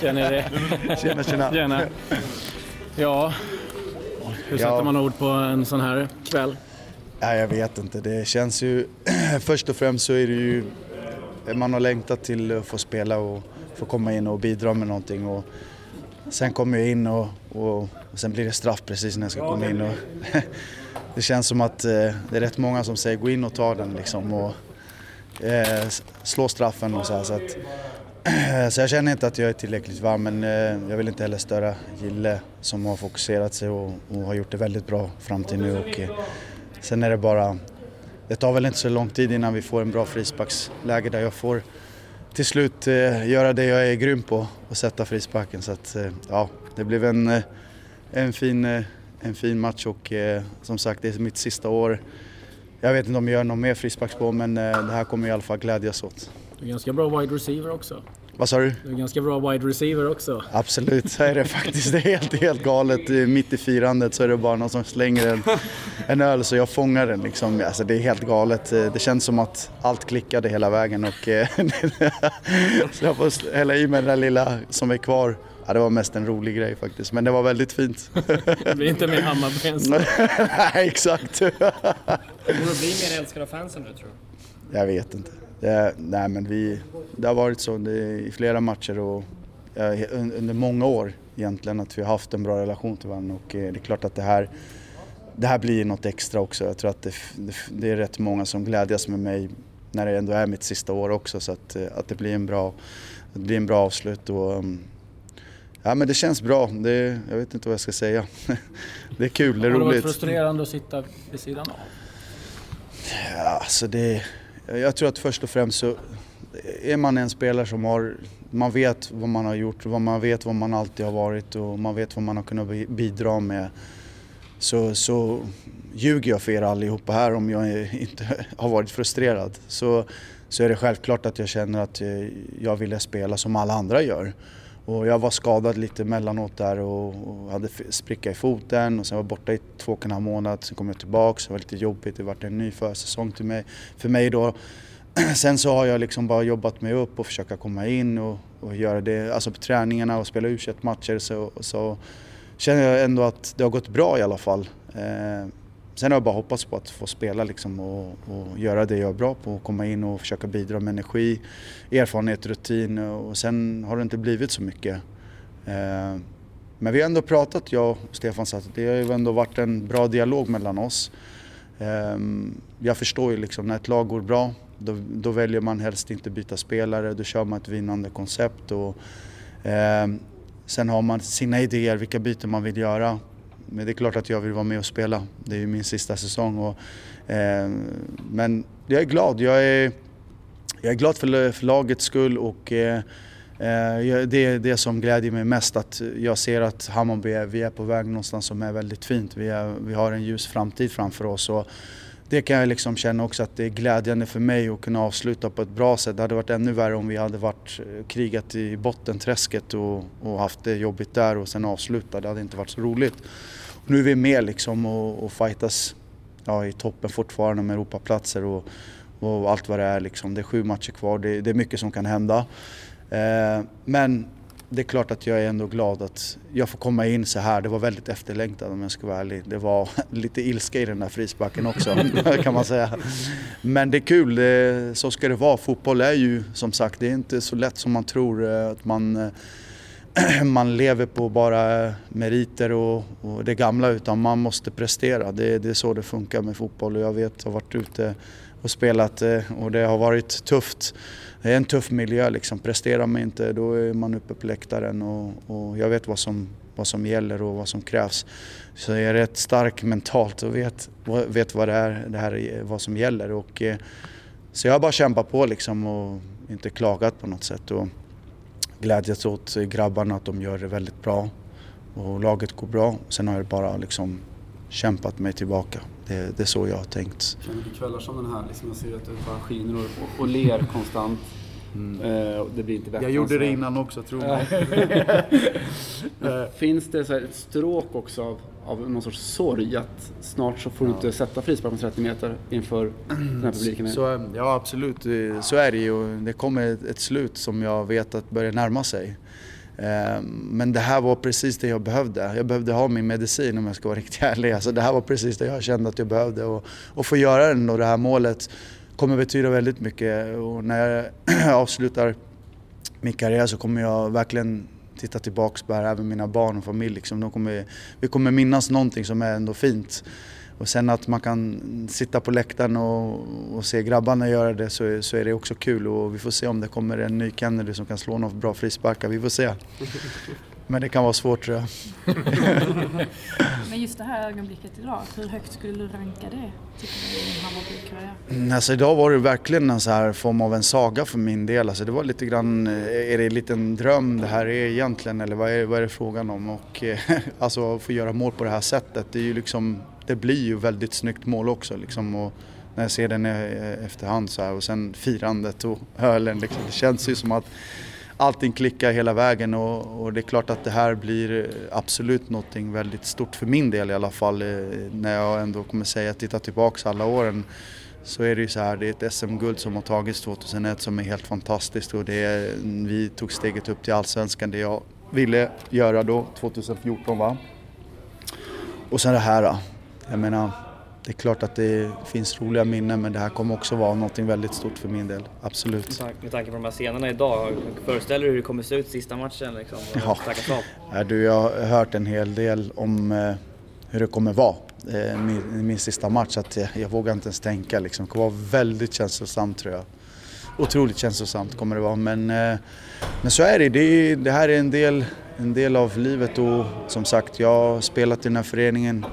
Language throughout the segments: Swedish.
Känner det. Tjena, tjena. Tjena. Ja, hur sätter Ja. man ord på en sån här kväll? Nej, jag vet inte. Det känns ju... Först och främst så är det ju... Man har längtat till att få spela och få komma in och bidra med någonting. Och sen kommer jag in och, och, och sen blir det straff precis när jag ska komma in. Och det känns som att eh, det är rätt många som säger gå in och ta den liksom. Och, eh, slå straffen och så här. Så, att, så jag känner inte att jag är tillräckligt varm men eh, jag vill inte heller störa Gille som har fokuserat sig och, och har gjort det väldigt bra fram till nu. Och, eh, sen är det bara, det tar väl inte så lång tid innan vi får en bra frisparksläge där jag får till slut eh, göra det jag är grym på och sätta frisparken. Så att, ja, det blev en, en, fin, en fin match och som sagt det är mitt sista år. Jag vet inte om jag gör någon mer frisparksmål men det här kommer jag i alla fall glädjas åt. Du är ganska bra wide receiver också. Vad sa du? Du är ganska bra wide receiver också. Absolut, så är det faktiskt. Det är helt, helt galet. Mitt i firandet så är det bara någon som slänger en, en öl så jag fångar den. Liksom. Alltså, det är helt galet. Det känns som att allt klickade hela vägen. Och, eh, så jag får hälla i mig den där lilla som är kvar. Ja, det var mest en rolig grej faktiskt, men det var väldigt fint. Det blir inte mer så. Nej, exakt. Du bli mer älskad av fansen nu tror du? Jag vet inte. Det, nej, men vi, det har varit så det, i flera matcher och un- under många år egentligen att vi har haft en bra relation till varandra och eh, det är klart att det här, det här blir något extra också. Jag tror att det, det, är rätt många som glädjas med mig när det ändå är mitt sista år också så att, eh, att det blir en bra, det blir en bra avslut. Och, um, ja, men det känns bra. Det, jag vet inte vad jag ska säga. det är kul, det är Har det varit roligt. frustrerande att sitta vid sidan av? Ja, alltså det, Eh, jag tror att först och främst så eh, är man en spelare som har, man vet vad man har gjort, vad man vet vad man alltid har varit och man vet vad man har kunnat bidra med. Så, så ljuger jag för er allihopa här om jag inte har varit frustrerad. Så, så är det självklart att jag känner att eh, jag ville spela som alla andra gör. Och jag var skadad lite emellanåt där och, och hade spricka i foten och sen var jag borta i två och en halv månad. Sen kom jag tillbaks, det var lite jobbigt, det var en ny försäsong till mig, för mig då. Sen så har jag liksom bara jobbat mig upp och försöka komma in och, och göra det, alltså på träningarna och spela u matcher så, så känner jag ändå att det har gått bra i alla fall. Eh, sen har jag bara hoppats på att få spela liksom och, och göra det jag är bra på och komma in och försöka bidra med energi, erfarenhet, rutin och sen har det inte blivit så mycket. Eh, men vi har ändå pratat, jag och Stefan, så att det har ju ändå varit en bra dialog mellan oss. Ehm, jag förstår ju liksom när ett lag går bra då, då väljer man helst inte byta spelare, då kör man ett vinnande koncept. Och, ehm, sen har man sina idéer, vilka byten man vill göra. Men det är klart att jag vill vara med och spela. Det är ju min sista säsong. Och, eh, men jag är glad. Jag är, jag är glad för, för lagets skull och eh, eh det är det som glädjer mig mest. Att jag ser att Hammarby är, vi är på väg någonstans som är väldigt fint. Vi, är, vi har en ljus framtid framför oss. Och det kan jag liksom känna också att det är glädjande för mig att kunna avsluta på ett bra sätt. Det hade varit ännu värre om vi hade varit eh, krigat i bottenträsket och, och haft det jobbigt där och sen avsluta. Det hade inte varit så roligt. Och nu är vi med liksom och, och fightas ja, i toppen fortfarande med Europaplatser och, och allt vad det är. Liksom. Det är sju matcher kvar, det, det är mycket som kan hända. Eh, men det är klart att jag är ändå glad att jag får komma in så här. Det var väldigt efterlängtat om jag ska vara ärlig. Det var lite ilska i den där frisparken också kan man säga. Men det är kul, det, så ska det vara. Fotboll är ju som sagt, det är inte så lätt som man tror eh, att man eh, man lever på bara eh, meriter och, och det gamla utan man måste prestera. Det, det är så det funkar med fotboll och jag vet, jag har varit ute och spelat eh, och det har varit tufft. Det är en tuff miljö liksom. Presterar man inte då är man uppe på läktaren och, och jag vet vad som, vad som gäller och vad som krävs. Så jag är rätt stark mentalt och vet, vet vad det är, det här vad som gäller. Och, eh, så jag har bara kämpat på liksom och inte klagat på något sätt. Och glädjats åt grabbarna att de gör det väldigt bra och laget går bra. Sen har jag bara liksom kämpat mig tillbaka. Det, det är så jag har tänkt. Känner du kvällar som den här, liksom jag ser att du bara skiner och, och, ler konstant. Eh, och det blir inte bättre än så här. innan också, tro mig. Eh, Finns det så här ett stråk också av, av någon sorts sorg att snart så får du inte sätta frispark på 30 meter inför den här publiken? Så, ja absolut, eh, så är det ju. Det kommer ett- ett slut som jag vet att börjar närma sig. Ehm, men det här var precis det jag behövde. Jag behövde ha min medicin om jag ska vara riktigt ärlig. Alltså det här var precis det jag kände att jag behövde och, och få göra det och det här målet kommer betyda väldigt mycket och när jag avslutar min karriär så kommer jag verkligen titta tillbaks på det här, även mina barn och familj. Liksom. De kommer, vi kommer minnas någonting som är ändå fint. Och sen att man kan sitta på läktaren och, och se grabbarna göra det så, så är det också kul och vi får se om det kommer en ny Kennedy som kan slå några bra frisparkar. Vi får se. Men det kan vara svårt tror jag. Men just det här ögonblicket idag, hur högt skulle du ranka det? Tycker du, i din Hammarby-karriär? Alltså idag var det verkligen en så här form av en saga för min del. Alltså det var lite grann, är det en liten dröm det här är egentligen eller vad är, vad är det frågan om? Och alltså att få göra mål på det här sättet, det är ju liksom det blir ju väldigt snyggt mål också liksom. Och när jag ser den efterhand så här och sen firandet och ölen liksom. Det känns ju som att allting klickar hela vägen och, och, det är klart att det här blir absolut någonting väldigt stort för min del i alla fall. Eh, när jag ändå kommer säga, titta tillbaks alla åren så är det ju så här, det är ett SM-guld som har tagits 2001 som är helt fantastiskt och det är, vi tog steget upp till Allsvenskan, det jag ville göra då, 2014 va. Och sen det här jag menar, det är klart att det finns roliga minnen men det här kommer också vara någonting väldigt stort för min del, absolut. Med tanke på de här scenerna idag, föreställer du hur det kommer se ut sista matchen? Liksom, ja. ja, du, jag har hört en hel del om eh, hur det kommer vara eh, min, min sista match, att jag, jag vågar inte ens tänka liksom. Det kommer vara väldigt känslosamt tror jag. Otroligt känslosamt kommer det vara men, eh, men så är det. det, det här är en del, en del av livet och som sagt, jag har spelat i den här föreningen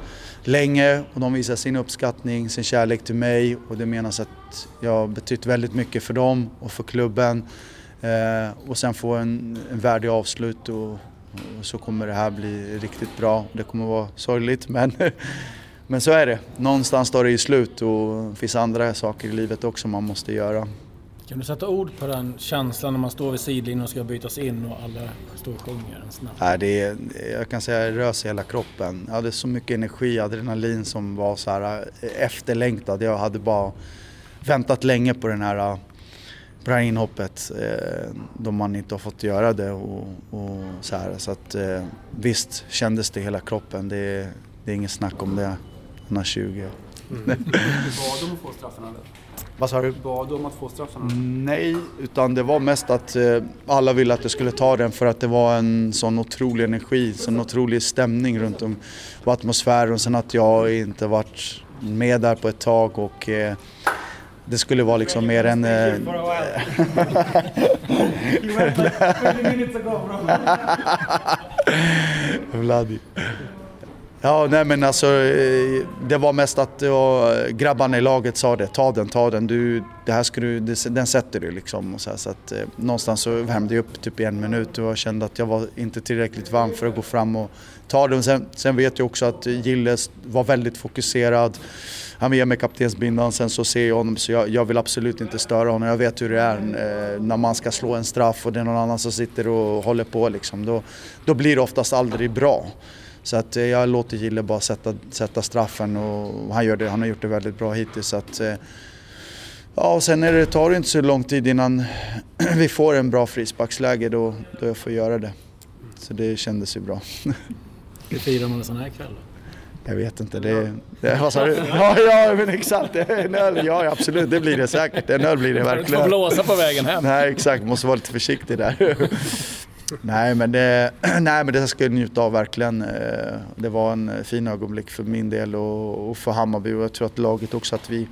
länge och de visar sin uppskattning, sin kärlek till mig och det menas att jag har betytt väldigt mycket för dem och för klubben. Eh, och sen få en, en värdig avslut och, och, så kommer det här bli riktigt bra. Det kommer vara sorgligt men, men så är det. Någonstans tar det ju slut och det finns andra saker i livet också man måste göra. Kan du sätta ord på den känslan när man står vid sidlinjen och ska bytas in och alla står och sjunger en snabbt? Nej, det är, jag kan säga att det rös hela kroppen. Jag hade så mycket energi, adrenalin som var så här eh, efterlängtad. Jag hade bara väntat länge på den här eh, på det här inhoppet eh, då man inte har fått göra det och, och så här. Så att eh, visst kändes det hela kroppen. Det, det är inget snack om det. Han har 20. Mm. Bad de att få straffen eller? Vad sa du? Bad du om att få straffen? Nej, utan det var mest att eh, alla ville att jag skulle ta den för att det var en sån otrolig energi, sån otrolig stämning runt om och atmosfären och sen att jag inte varit med där på ett tag och eh, det skulle vara liksom mer en... Eh, Vladi. Ja, nej men alltså eh, det var mest att ja, grabbarna i laget sa det, ta den, ta den, du, det här ska du, den sätter du liksom. Och så, här, så att, eh, någonstans så värmde jag upp typ i en minut och jag kände att jag var inte tillräckligt varm för att gå fram och ta den. Sen, sen vet jag också att Gilles var väldigt fokuserad. Han ger mig kaptensbindan, sen så ser jag honom så jag, jag, vill absolut inte störa honom. Jag vet hur det är eh, när man ska slå en straff och det är någon annan som sitter och håller på liksom. Då, då blir det oftast aldrig bra. Så att eh, jag låter Gille bara sätta, sätta straffen och han, gör det, han har gjort det väldigt bra hittills. Så att, eh, ja, och sen är det, tar det inte så lång tid innan vi får en bra frisparksläge då, då jag får göra det. Så det kändes ju bra. Hur firar man en sån här kväll då? Jag vet inte. Det, det, vad sa du? Ja, ja, men exakt. En öl, ja absolut, det blir det säkert. En öl blir det verkligen. Du får blåsa på vägen hem. Nej, exakt. Måste vara lite försiktig där nej, men det, nej men det ska jag njuta av verkligen. Eh, det var en fin ögonblick för min del och, för Hammarby och jag tror att laget också att vi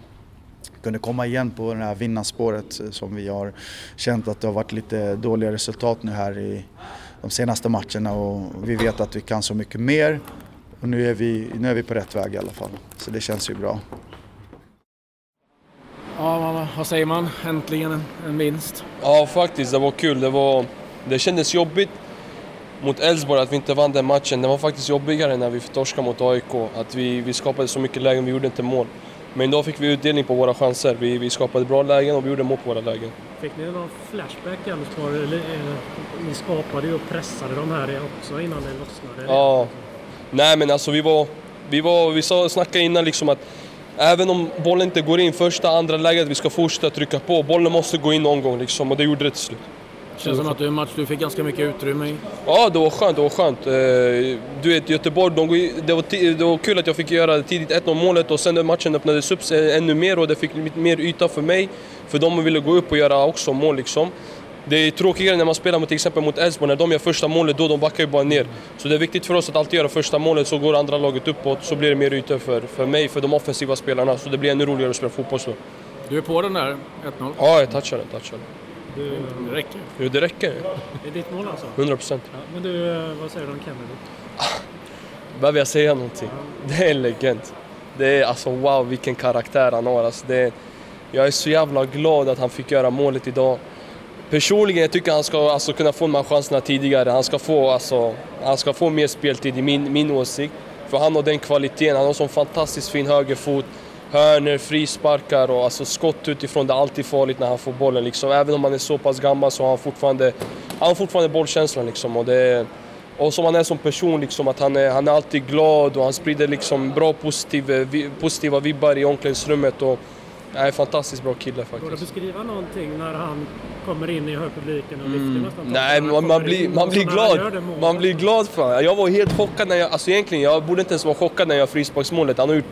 kunde komma igen på det här vinnarspåret som vi har känt att det har varit lite dåliga resultat nu här i de senaste matcherna och vi vet att vi kan så mycket mer och nu är vi, nu är vi på rätt väg i alla fall. Så det känns ju bra. Ja, vad säger man? Äntligen en, en vinst. Ja, faktiskt. Det var kul. Det var det kändes jobbigt mot Elfsborg att vi inte vann den matchen. Det var faktiskt jobbigare när vi torskade mot AIK. Att vi, vi skapade så mycket lägen, vi gjorde inte mål. Men idag fick vi utdelning på våra chanser. Vi, vi skapade bra lägen och vi gjorde mål på våra lägen. Fick ni någon flashback i Elfsborg? Ni skapade ju och pressade de här också innan det lossnade. Ja. Nej men alltså vi var... Vi, var, vi sa, snackade innan liksom att även om bollen inte går in första, andra läget, vi ska fortsätta trycka på. Bollen måste gå in någon gång liksom och det gjorde det till slut. Känns som att det är en match du fick ganska mycket utrymme i. Ja, det var skönt. Det var skönt. Eh, Du vet, Göteborg, de, det, var det var kul att jag fick göra tidigt 1-0 målet och sen när matchen öppnades upp ännu mer och det fick lite mer yta för mig. För de ville gå upp och göra också mål liksom. Det är tråkigare när man spelar mot, till exempel mot Elfsborg, när de gör första målet då de backar ju bara ner. Så det är viktigt för oss att alltid göra första målet så går andra laget uppåt så blir det mer yta för, för mig, för de offensiva spelarna. Så det blir ännu roligare att spela fotboll så. Du är på den där 1-0. Ja, jag touchar den, touchar den. Du, Det räcker. Jo, det räcker. det är ditt mål alltså? 100 procent. Ja, men du, eh, vad säger du om Kennedy? Behöver jag säga någonting? Det är en legend. Det är alltså wow vilken karaktär han har. Alltså, det är, jag är så jävla glad att han fick göra målet idag. Personligen jag tycker han ska alltså, kunna få de här chanserna tidigare. Han ska få, alltså, han ska få mer speltid i min, min åsikt. För han har den kvaliteten. Han har sån fantastiskt fin högerfot. Hörner, frisparkar och alltså, skott utifrån. Det är alltid farligt när han får bollen. Liksom. Även om han är så pass gammal så har han fortfarande, han har fortfarande bollkänslan. Liksom. Och det och som han är som person, liksom, att han är, han är alltid glad och han sprider liksom bra positiv, vi- positiva vibbar i omklädningsrummet. Och, är en fantastiskt bra kille Går det att faktiskt. beskriva någonting när han kommer in i högpubliken och lyfter nästan Mm. Nej, taket? man, man, blir, man blir glad. Man blir glad för honom. Jag var helt chockad när jag, alltså egentligen, jag borde inte ens vara chockad när jag frisparksmålet. Han har gjort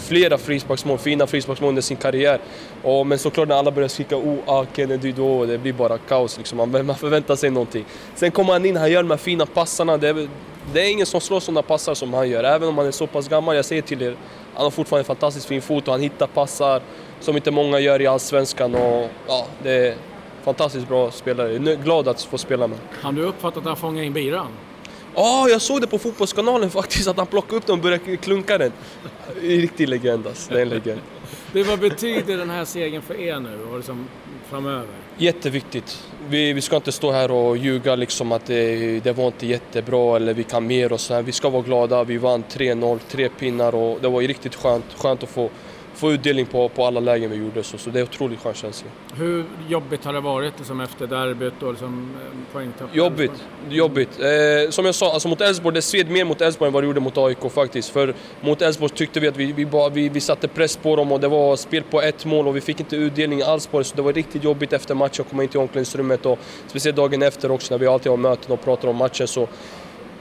flera frisparksmål, fina frisparksmål under sin karriär. Och, men såklart när alla börjar skrika oh, ah, Kennedy då, det blir bara kaos liksom. Man, man förväntar sig någonting. Sen kommer han in, han gör de här fina passarna. Det är, det är ingen som slår sådana passar som han gör. Även om han är så pass gammal, jag säger till er, han har fortfarande en fantastiskt fin fot och han hittar passar som inte många gör i Allsvenskan. Och, ja, det är fantastiskt bra spelare. Jag är glad att få spela med. Har du uppfattat att han fångade in biran? Ja, jag såg det på Fotbollskanalen faktiskt, att han plockade upp den och började klunka den. Riktig legend alltså. Det är en legend. Det, vad betyder den här segern för er nu och liksom framöver? Jätteviktigt. Vi, vi ska inte stå här och ljuga liksom att det, det var inte jättebra eller vi kan mer och så här. Vi ska vara glada. Vi vann 3-0, tre pinnar och det var riktigt skönt, skönt att få, få utdelning på, på alla lägen vi gjorde. Så, så det är otroligt skön känsla. Hur jobbigt har det varit liksom, efter derbyt och liksom, eh, poängtapp? Jobbigt, jobbigt. Eh, som jag sa, alltså mot Elfsborg, det sved mer mot Elfsborg än vad det gjorde mot AIK faktiskt. För mot Elfsborg tyckte vi att vi, vi, bara, vi, vi satte press på dem och det var spel på ett mål och vi fick inte utdelning alls på det. Så det var riktigt jobbigt efter matchen att komma in till omklädningsrummet och speciellt dagen efter också när vi alltid har möten och pratar om matchen. Så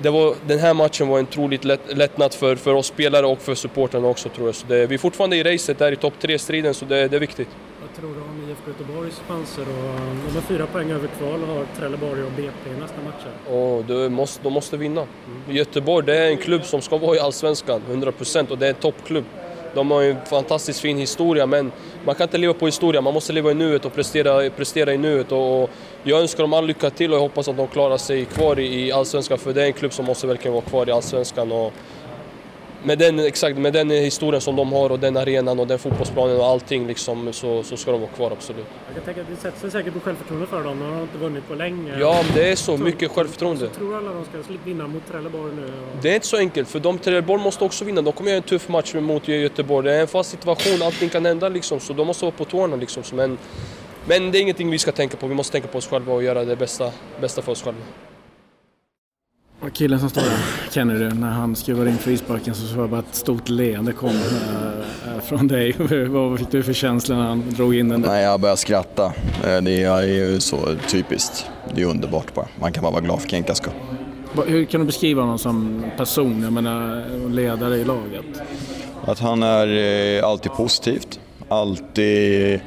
det var, den här matchen var en otroligt lätt, lättnad för, för oss spelare och för supportrarna också tror jag. Så det, vi är fortfarande i racet där i topp 3-striden så det, det är viktigt. Vad tror du om IFK Göteborgs chanser? Och, de har fyra poäng över kval och har Trelleborg och BP i nästa matcher. Och de måste, de måste vinna. Göteborg det är en klubb som ska vara i Allsvenskan, 100% och det är en toppklubb. De har en fantastiskt fin historia men man kan inte leva på historia, man måste leva i nuet och prestera, prestera i nuet. Och jag önskar dem all lycka till och jag hoppas att de klarar sig kvar i i Allsvenskan för det är en klubb som måste verkligen vara kvar i Allsvenskan. Och med den, exakt, med den historien som de har och den arenan och den fotbollsplanen och allting liksom, så, så ska de vara kvar absolut. Jag kan tänka att det sätter sig säkert på självförtroende för dem. De har inte vunnit på länge. Ja, det är så mycket självförtroende. Så tror alla de ska vinna mot Trelleborg nu? Och... Det är inte så enkelt, för de Trelleborg måste också vinna. De kommer göra en tuff match mot Göteborg. Det är en fast situation, allting kan hända liksom, så de måste vara på tårna liksom. Men, men det är ingenting vi ska tänka på, vi måste tänka på oss själva och göra det bästa, bästa för oss själva. Och Killen som står där, Kennedy, när han skruvar in frisparken så var det bara ett stort leende kom äh, från dig. Vad fick du för känsla när han drog in den där? Nej, jag började skratta. Eh, Det är ju så typiskt. Det är underbart bara. Man kan bara vara glad för Kenkas skull. Hur kan du beskriva honom som person, jag menar ledare i laget? Att han är alltid positivt, alltid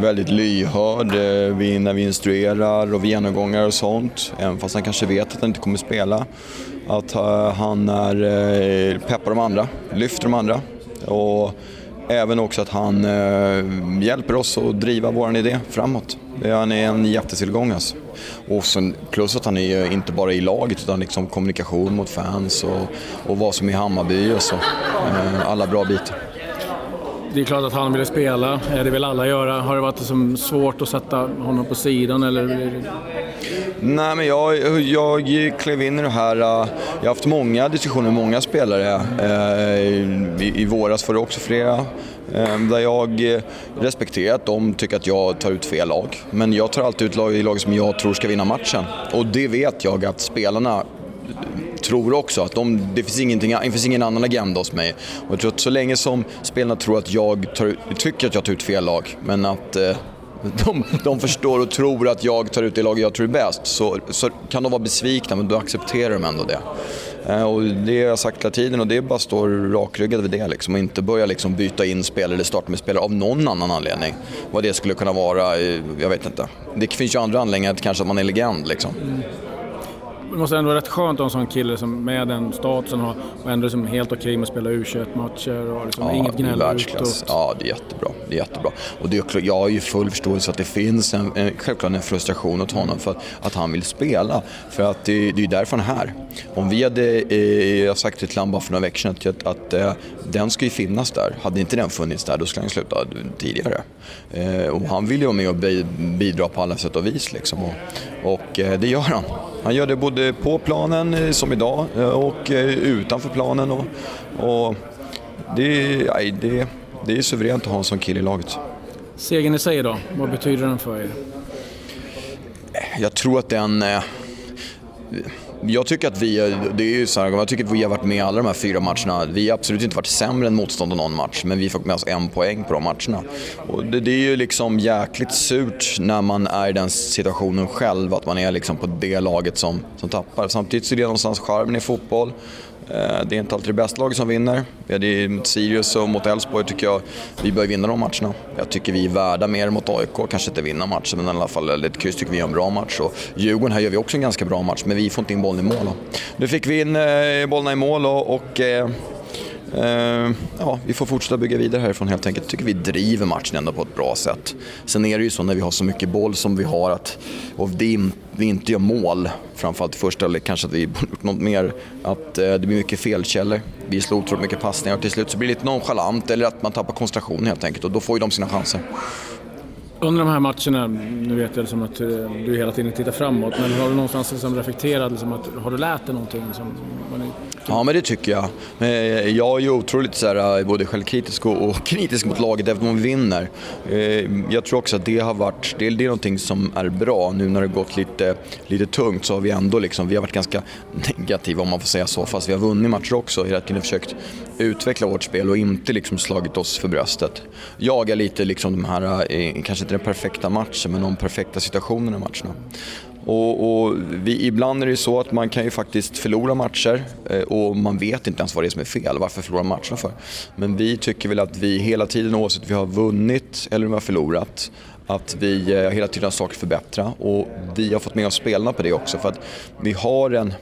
väldigt lyhörd eh, vi- när vi instruerar och vid genomgångar och sånt. Även fast han kanske vet att han inte kommer spela. Att eh, han är, eh, peppar de andra, lyfter de andra. Och även också att han eh, hjälper oss att driva vår idé framåt. Han är en jättetillgång alltså. Och sen, plus att han är ju inte bara i laget utan liksom kommunikation mot fans och, och vad som är Hammarby och så. Eh, Alla bra bitar. Det är klart att han ville spela, det vill alla göra. Har det varit liksom svårt att sätta honom på sidan eller? Nej, men jag, jag klev in i det här. Äh, jag har haft många diskussioner med många spelare. Äh, I, I våras var det också flera. Äh, där jag respekterar att de tycker att jag tar ut fel lag. Men jag tar alltid ut lag i lag som jag tror ska vinna matchen. Och det vet jag att spelarna tror också att de, det, finns ingenting, det finns ingen annan agenda hos mig. Och jag tror att så länge som spelarna tror att jag tar, tycker att jag tar ut fel lag, men att eh, de, de förstår och tror att jag tar ut det lag jag tror är bäst så, så kan de vara besvikna men då accepterar de ändå det. Eh, och det har jag sagt hela tiden och det är bara att stå rakryggad vid det liksom, och inte börja liksom byta in spelare eller starta med spelare av någon annan anledning. Vad det skulle kunna vara, eh, jag vet inte. Det finns ju andra anledningar, kanske att man är legend liksom. Det måste ändå vara rätt skönt att ha en sån kille som med den statusen och, och ändå liksom helt okej okay med att spela U21-matcher och liksom ja, inget gnäll utåt. Ja, det är jättebra. Det är jättebra. Och det är, jag har ju full förståelse att det finns en, en, självklart en frustration åt honom för att, att han vill spela. För att det, det är därför han är här. Om vi hade, eh, jag sagt till Tlamba för några veckor sedan att, att eh, den ska ju finnas där. Hade inte den funnits där då skulle han sluta tidigare. Eh, och han vill ju vara med och bidra på alla sätt och vis liksom. Och, och eh, det gör han. Han gör det både på planen eh, som idag eh, och eh, utanför planen. Och, och det, nej, det, det är suveränt att ha en sån kille i laget. Segern i sig då, vad betyder den för er? Jag tror att den jag tycker att vi, det är ju så här, jag tycker att vi har varit med i alla de här fyra matcherna. Vi har absolut inte varit sämre än motståndare någon match, men vi fick med oss en poäng på de matcherna. Och det, det, är ju liksom jäkligt surt när man är i den situationen själv, att man är liksom på det laget som, som tappar. Samtidigt så är det någonstans charmen i fotboll. Eh, det är inte alltid det bästa laget som vinner. Det är mot Sirius och mot Elfsborg tycker jag vi bör vinna de matcherna. Jag tycker vi är värda mer mot AIK, kanske inte vinna matchen men i alla fall ett kryss tycker vi gör en bra match. Och Djurgården här gör vi också en ganska bra match men vi får inte in bollen i mål. Nu fick vi in eh, bollarna i mål och, och eh, Eh, ja, vi får fortsätta bygga vidare härifrån helt enkelt. Jag tycker vi driver matchen ändå på ett bra sätt. Sen är det ju så när vi har så mycket boll som vi har att, och det, vi inte gör mål, framförallt i första eller kanske att vi borde gjort något mer, att eh, det blir mycket felkällor. Vi slår otroligt mycket passningar och till slut så blir det lite nonchalant eller att man tappar koncentration helt enkelt och då får ju de sina chanser. Under de här matcherna, nu vet jag liksom att eh, du hela tiden tittar framåt, men har du någonstans liksom reflekterat, liksom att, har du lärt dig någonting? Liksom, Ja, men det tycker jag. Eh, jag är ju otroligt så här, eh, både självkritisk och, kritisk mot laget även om vi vinner. Eh, jag tror också att det har varit, det är, någonting som är bra. Nu när det gått lite, lite tungt så har vi ändå liksom, vi har varit ganska negativa om man får säga så, fast vi har vunnit matcher också. Vi har försökt utveckla vårt spel och inte liksom slagit oss för bröstet. Jaga lite liksom de här, kanske inte den perfekta matchen, men de perfekta situationerna i matcherna. Och, och vi, ibland är det så att man kan ju faktiskt förlora matcher eh, och man vet inte ens vad det är som är fel, varför förlorar man matcherna för? Men vi tycker väl att vi hela tiden, oavsett om vi har vunnit eller om vi har förlorat, att vi eh, hela tiden har saker att förbättra och vi har fått med oss spelarna på det också för att vi har en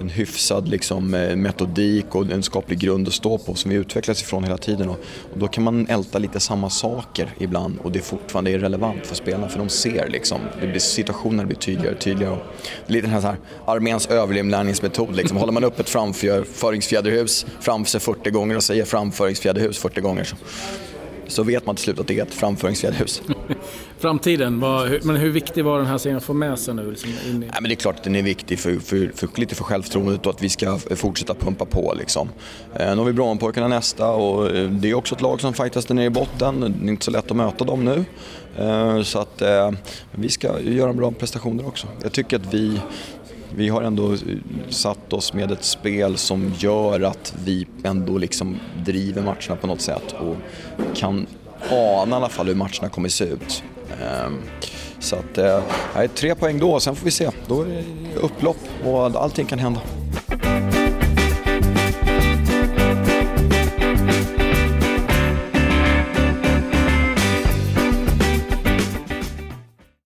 en hyfsad liksom, eh, metodik och en skaplig grund att stå på som vi utvecklas ifrån hela tiden. Och, och då kan man älta lite samma saker ibland och det fortfarande är relevant för spelarna för de ser liksom, det blir, blir tydligare och tydligare. Och det är lite den här, här arméns överlevnadsmetod. Liksom. Håller man upp ett framföringsfjäderhus framför sig 40 gånger och säger framföringsfjäderhus 40 gånger så så vet man till slut att det är ett framföringsfjäderhus. Framtiden, var, men hur viktig var den här serien att få med sig nu? Liksom i... Nej, men det är klart att den är viktig för, för, för lite för självförtroendet och att vi ska fortsätta pumpa på. Liksom. Eh, nu har vi Brommapojkarna nästa och eh, det är också ett lag som fightas där nere i botten. Det är inte så lätt att möta dem nu. Eh, så att eh, vi ska göra bra prestationer också. Jag tycker att vi vi har ändå satt oss med ett spel som gör att vi ändå liksom driver matcherna på något sätt och kan ana i alla fall hur matcherna kommer se ut. Ehm, så att, eh, nej, tre poäng då, sen får vi se. Då är det upplopp och allting kan hända.